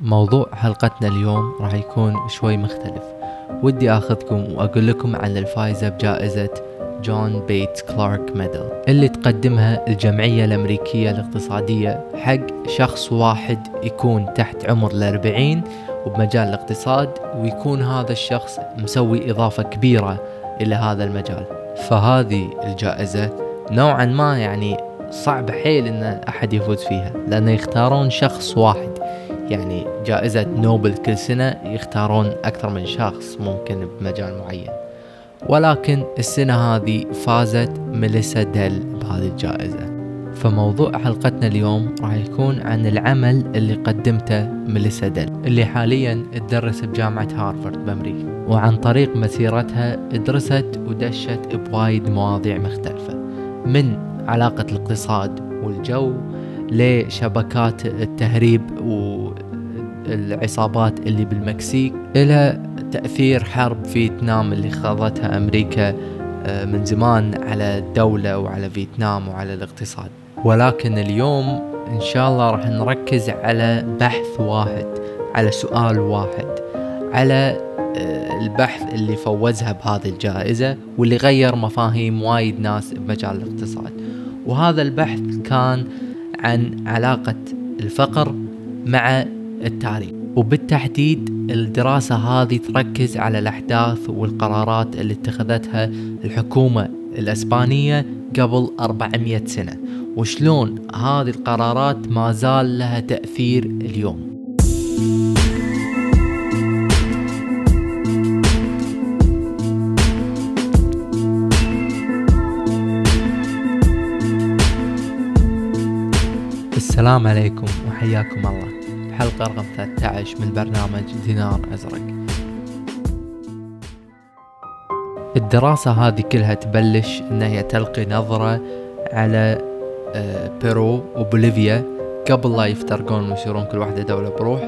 موضوع حلقتنا اليوم راح يكون شوي مختلف. ودي آخذكم وأقول لكم عن الفائزة بجائزة جون بيتس كلارك medal اللي تقدمها الجمعية الأمريكية الاقتصادية حق شخص واحد يكون تحت عمر الأربعين وبمجال الاقتصاد ويكون هذا الشخص مسوي إضافة كبيرة إلى هذا المجال. فهذه الجائزة نوعا ما يعني صعب حيل إن أحد يفوز فيها لأن يختارون شخص واحد. يعني جائزة نوبل كل سنة يختارون أكثر من شخص ممكن بمجال معين. ولكن السنة هذه فازت ميليسا ديل بهذه الجائزة. فموضوع حلقتنا اليوم راح يكون عن العمل اللي قدمته ميليسا ديل اللي حاليا تدرس بجامعة هارفارد بأمريكا. وعن طريق مسيرتها درست ودشت بوايد مواضيع مختلفة من علاقة الاقتصاد والجو لشبكات التهريب والعصابات اللي بالمكسيك إلى تأثير حرب فيتنام اللي خاضتها أمريكا آه، من زمان على الدولة وعلى فيتنام وعلى الاقتصاد. ولكن اليوم إن شاء الله راح نركز على بحث واحد على سؤال واحد على آه، البحث اللي فوزها بهذه الجائزة واللي غير مفاهيم وايد ناس بمجال الاقتصاد. وهذا البحث كان عن علاقة الفقر مع التاريخ وبالتحديد الدراسة هذه تركز على الأحداث والقرارات اللي اتخذتها الحكومة الأسبانية قبل 400 سنة. وشلون هذه القرارات ما زال لها تأثير اليوم. السلام عليكم وحياكم الله. بحلقة رقم 13 من برنامج دينار أزرق. الدراسة هذه كلها تبلش ان هي تلقي نظرة على آه، بيرو وبوليفيا قبل لا يفترقون ويصيرون كل واحدة دولة بروح.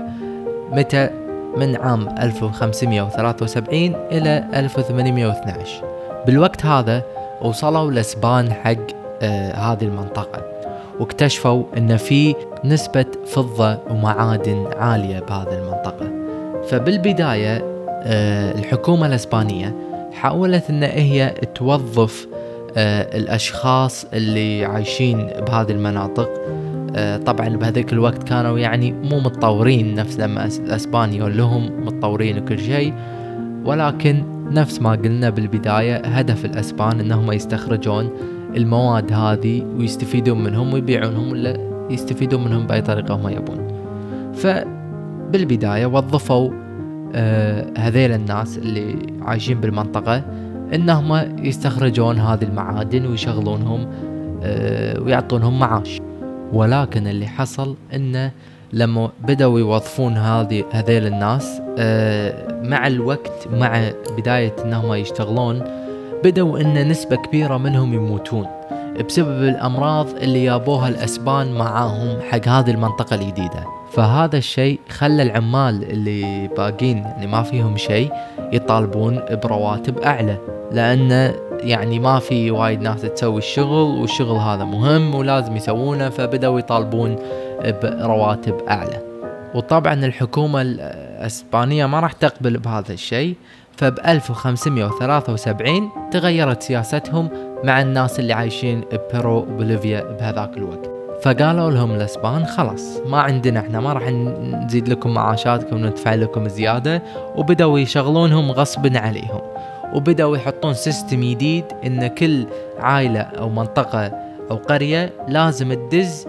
متى؟ من عام 1573 إلى 1812 بالوقت هذا وصلوا لسبان حق آه هذه المنطقة. واكتشفوا إن في نسبة فضة ومعادن عالية بهذه المنطقة. فبالبداية آه الحكومة الإسبانية حاولت إن هي توظف آه الأشخاص اللي عايشين بهذه المناطق. آه طبعا بهذيك الوقت كانوا يعني مو متطورين نفس لما إسبانيا لهم متطورين وكل شيء. ولكن نفس ما قلنا بالبداية هدف الإسبان إنهم يستخرجون المواد هذه ويستفيدون منهم ويبيعونهم ولا يستفيدون منهم بأي طريقة هم يبون. فبالبداية وظفوا آه هذيل الناس اللي عايشين بالمنطقة إنهم يستخرجون هذه المعادن ويشغلونهم آه ويعطونهم معاش. ولكن اللي حصل انه لما بدأوا يوظفون هذه هذيل الناس آه مع الوقت مع بداية إنهم يشتغلون بدوا إن نسبة كبيرة منهم يموتون بسبب الأمراض اللي جابوها الأسبان معاهم حق هذه المنطقة الجديدة. فهذا الشيء خلى العمال اللي باقين يعني ما فيهم شيء يطالبون برواتب أعلى لأن يعني ما في وايد ناس تسوي الشغل والشغل هذا مهم ولازم يسوونه فبدأوا يطالبون برواتب أعلى. وطبعا الحكومة الأسبانية ما راح تقبل بهذا الشيء فب 1573 تغيرت سياستهم مع الناس اللي عايشين ببيرو وبوليفيا بهذاك الوقت. فقالوا لهم الأسبان خلاص ما عندنا إحنا ما راح نزيد لكم معاشاتكم وندفع لكم زيادة. وبدأوا يشغلونهم غصب عليهم. وبدأوا يحطون سيستم جديد إن كل عائلة أو منطقة أو قرية لازم تدز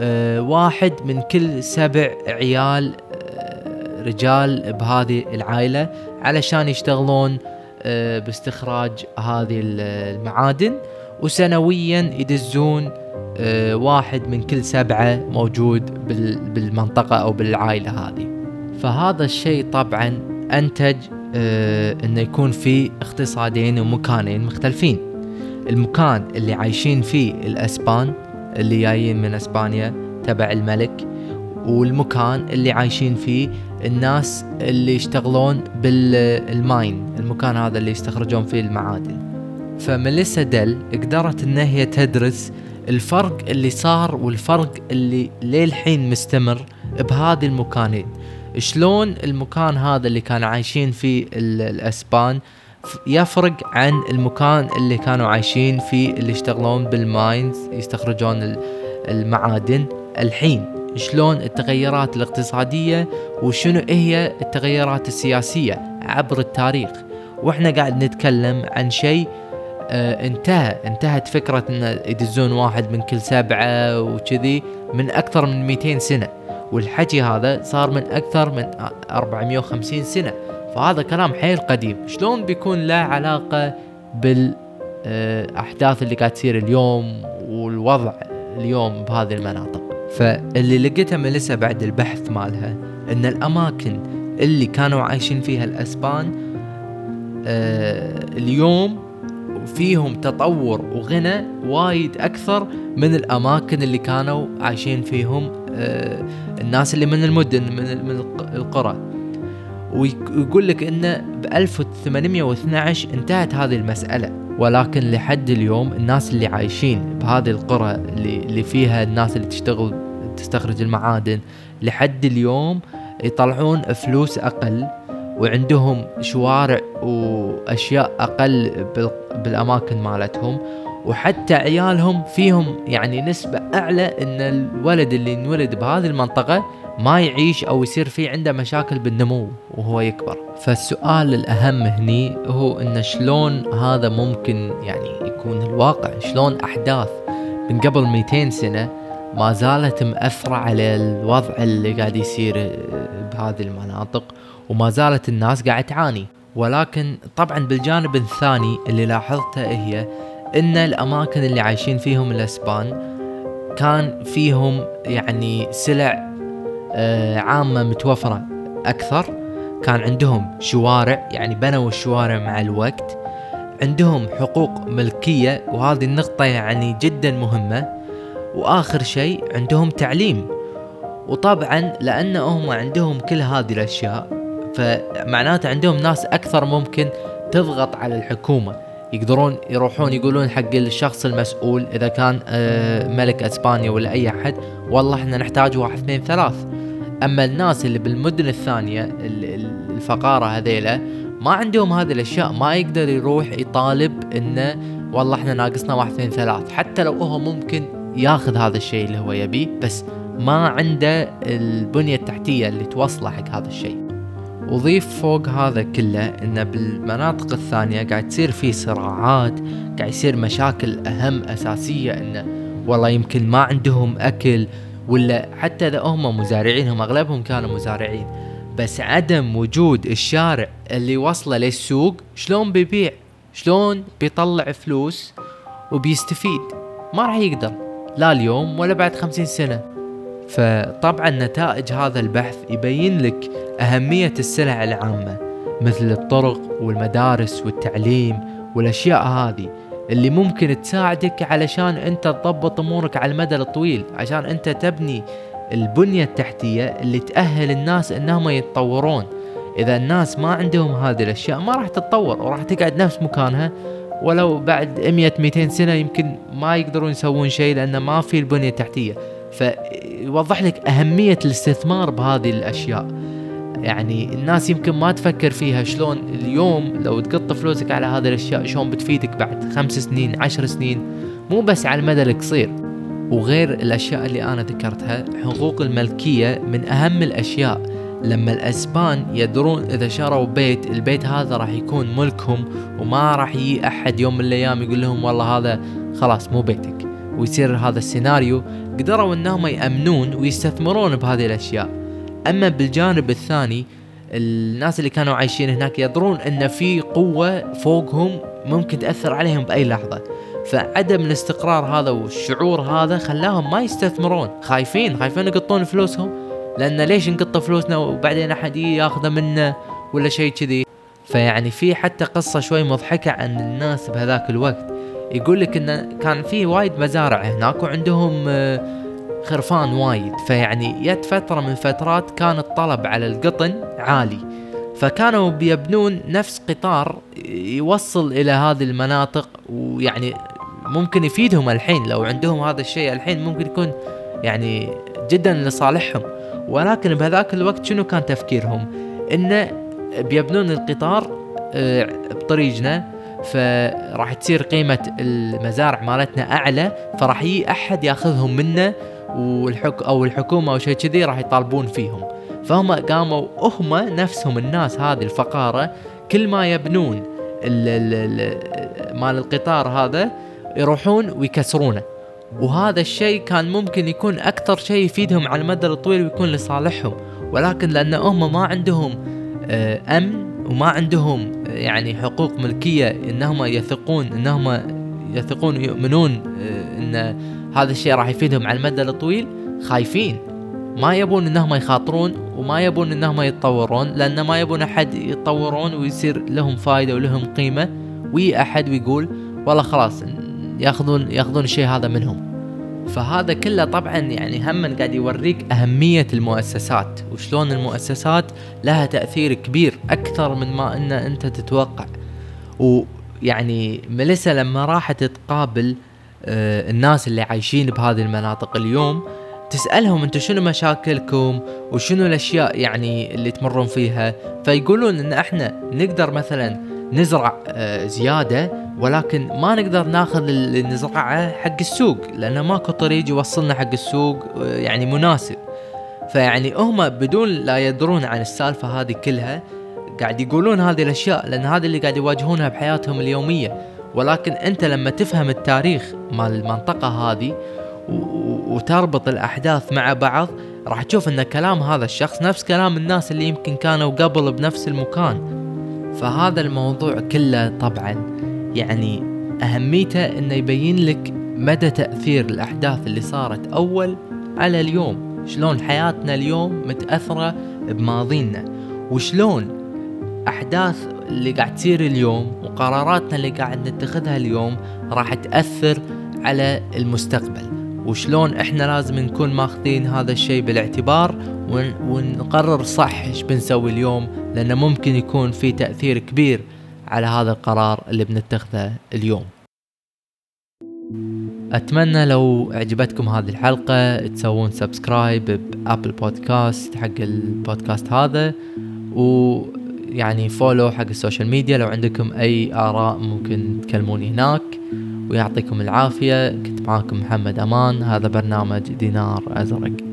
آه واحد من كل سبع عيال آه رجال بهذه العائلة علشان يشتغلون آه باستخراج هذه المعادن. وسنويا يدزون واحد من كل سبعة موجود بالمنطقة أو بالعائلة هذه. فهذا الشيء طبعا أنتج أنه يكون في اقتصادين ومكانين مختلفين. المكان اللي عايشين فيه الأسبان اللي جايين من أسبانيا تبع الملك والمكان اللي عايشين فيه الناس اللي يشتغلون بالماين المكان هذا اللي يستخرجون فيه المعادن. فميليسا ديل قدرت إن هي تدرس الفرق اللي صار والفرق اللي للحين مستمر بهذه المكانين. شلون المكان هذا اللي كانوا عايشين فيه الأسبان يفرق عن المكان اللي كانوا عايشين فيه اللي يشتغلون بالماينز يستخرجون المعادن الحين؟ شلون التغيرات الاقتصادية وشنو هي التغيرات السياسية عبر التاريخ. وإحنا قاعد نتكلم عن شيء آه انتهى. انتهت فكرة إن يدزون واحد من كل سبعة وكذي من أكثر من 200 سنة. والحكي هذا صار من أكثر من 450 سنة. فهذا كلام حيل قديم. شلون بيكون له علاقة بالاحداث اللي قاعد تصير اليوم والوضع اليوم بهذه المناطق؟ فاللي لقيته ميليسا بعد البحث مالها إن الأماكن اللي كانوا عايشين فيها الأسبان آه اليوم فيهم تطور وغنى وايد أكثر من الأماكن اللي كانوا عايشين فيهم آه الناس اللي من المدن من من القرى. ويقول لك انه ب 1812 انتهت هذه المسألة. ولكن لحد اليوم الناس اللي عايشين بهذه القرى اللي, فيها الناس اللي تشتغل تستخرج المعادن لحد اليوم يطلعون فلوس أقل وعندهم شوارع وأشياء أقل بالأماكن مالتهم. وحتى عيالهم فيهم يعني نسبة أعلى إن الولد اللي انولد بهذه المنطقة ما يعيش أو يصير في عنده مشاكل بالنمو وهو يكبر. فالسؤال الأهم هني هو إن شلون هذا ممكن يعني يكون الواقع؟ شلون أحداث من قبل 200 سنة ما زالت مأثرة على الوضع اللي قاعد يصير بهذه المناطق وما زالت الناس قاعد تعاني. ولكن طبعا بالجانب الثاني اللي لاحظته هي إن الأماكن اللي عايشين فيهم الأسبان كان فيهم يعني سلع عامة متوفرة أكثر. كان عندهم شوارع يعني بنوا الشوارع مع الوقت. عندهم حقوق ملكية وهذه النقطة يعني جدا مهمة. وآخر شيء عندهم تعليم. وطبعا لأن هم عندهم كل هذه الأشياء فمعناته عندهم ناس أكثر ممكن تضغط على الحكومة. يقدرون يروحون يقولون حق الشخص المسؤول إذا كان آه، ملك أسبانيا ولا أي أحد والله إحنا نحتاج واحد اثنين ثلاث. أما الناس اللي بالمدن الثانية الفقارة هذيلا ما عندهم هذه الأشياء ما يقدر يروح يطالب إنه والله إحنا ناقصنا واحد اثنين ثلاث. حتى لو هو ممكن ياخذ هذا الشيء اللي هو يبيه بس ما عنده البنية التحتية اللي توصله حق هذا الشيء. وضيف فوق هذا كله ان بالمناطق الثانية قاعد تصير في صراعات قاعد يصير مشاكل أهم أساسية إنه والله يمكن ما عندهم أكل ولا حتى إذا هم مزارعين هم أغلبهم كانوا مزارعين. بس عدم وجود الشارع اللي وصله للسوق شلون بيبيع؟ شلون بيطلع فلوس وبيستفيد؟ ما راح يقدر. لا اليوم ولا بعد خمسين سنة. فطبعا نتائج هذا البحث يبين لك أهمية السلع العامة مثل الطرق والمدارس والتعليم والأشياء هذه. اللي ممكن تساعدك علشان أنت تضبط أمورك على المدى الطويل عشان أنت تبني البنية التحتية اللي تأهل الناس أنهم يتطورون. إذا الناس ما عندهم هذه الأشياء ما راح تتطور وراح تقعد نفس مكانها. ولو بعد 100 200 سنة يمكن ما يقدرون يسوون شيء لأن ما في البنية التحتية. فيوضح لك أهمية الاستثمار بهذه الأشياء. يعني الناس يمكن ما تفكر فيها شلون اليوم لو تقط فلوسك على هذه الأشياء شلون بتفيدك بعد خمس سنين عشر سنين؟ مو بس على المدى القصير. وغير الأشياء اللي أنا ذكرتها حقوق الملكية من أهم الأشياء. لما الأسبان يدرون إذا شروا بيت البيت هذا راح يكون ملكهم وما راح يجي أحد يوم من الأيام يقول لهم والله هذا خلاص مو بيتك. ويصير هذا السيناريو قدروا إنهم يأمنون ويستثمرون بهذه الأشياء. أما بالجانب الثاني الناس اللي كانوا عايشين هناك يدرون إن في قوة فوقهم ممكن تأثر عليهم بأي لحظة. فعدم الاستقرار هذا والشعور هذا خلاهم ما يستثمرون. خايفين خايفين يقطون فلوسهم لأن ليش نقط فلوسنا وبعدين أحد ياخذه منا ولا شيء كذي؟ فيعني في حتى قصة شوي مضحكة عن الناس بهذاك الوقت. يقول لك انه كان في وايد مزارع هناك وعندهم آه خرفان وايد. فيعني يت فترة من فترات كان الطلب على القطن عالي. فكانوا بيبنون نفس قطار يوصل إلى هذه المناطق ويعني ممكن يفيدهم الحين. لو عندهم هذا الشيء الحين ممكن يكون يعني جدا لصالحهم. ولكن بهذاك الوقت شنو كان تفكيرهم؟ إنه بيبنون القطار آه، بطريقنا. فراح تصير قيمة المزارع مالتنا أعلى فراح يجي أحد ياخذهم منا والحك أو الحكومة أو شيء كذي راح يطالبون فيهم. فهم قاموا هم نفسهم الناس هذه الفقارة كل ما يبنون ال ال مال القطار هذا يروحون ويكسرونه. وهذا الشيء كان ممكن يكون أكثر شيء يفيدهم على المدى الطويل ويكون لصالحهم. ولكن لأن هم ما عندهم آه، أمن وما عندهم آه، يعني حقوق ملكية إنهم يثقون إنهم يثقون ويؤمنون آه، إن هذا الشيء راح يفيدهم على المدى الطويل خايفين. ما يبون إنهم يخاطرون وما يبون إنهم يتطورون لأن ما يبون أحد يتطورون ويصير لهم فائده ولهم قيمة وي أحد ويقول والله خلاص ياخذون ياخذون الشيء هذا منهم. فهذا كله طبعا يعني هم قاعد يوريك أهمية المؤسسات وشلون المؤسسات لها تأثير كبير أكثر من ما أن أنت تتوقع. ويعني ميليسا لما راحت تقابل آه، الناس اللي عايشين بهذه المناطق اليوم تسألهم أنتم شنو مشاكلكم وشنو الأشياء يعني اللي تمرون فيها؟ فيقولون إن إحنا نقدر مثلا نزرع آه، زيادة ولكن ما نقدر ناخذ اللي نزرعه حق السوق لأنه ماكو طريق يوصلنا حق السوق آه، يعني مناسب. فيعني هم بدون لا يدرون عن السالفة هذه كلها قاعد يقولون هذه الأشياء لأن هذه اللي قاعد يواجهونها بحياتهم اليومية. ولكن أنت لما تفهم التاريخ مال المنطقة هذه وتربط الأحداث مع بعض راح تشوف أن كلام هذا الشخص نفس كلام الناس اللي يمكن كانوا قبل بنفس المكان. فهذا الموضوع كله طبعا يعني أهميته أنه يبين لك مدى تأثير الأحداث اللي صارت أول على اليوم. شلون حياتنا اليوم متأثرة بماضينا. وشلون أحداث اللي قاعد تصير اليوم وقراراتنا اللي قاعد نتخذها اليوم راح تأثر على المستقبل. وشلون إحنا لازم نكون ماخذين هذا الشيء بالاعتبار ونقرر صح إيش بنسوي اليوم لأنه ممكن يكون في تأثير كبير على هذا القرار اللي بنتخذه اليوم. أتمنى لو عجبتكم هذه الحلقة تسوون subscribe ب Apple Podcast حق البودكاست هذا ويعني follow حق ال social media لو عندكم أي آراء ممكن تكلموني هناك. ويعطيكم العافية. كنت معاكم محمد أمان. هذا برنامج دينار أزرق.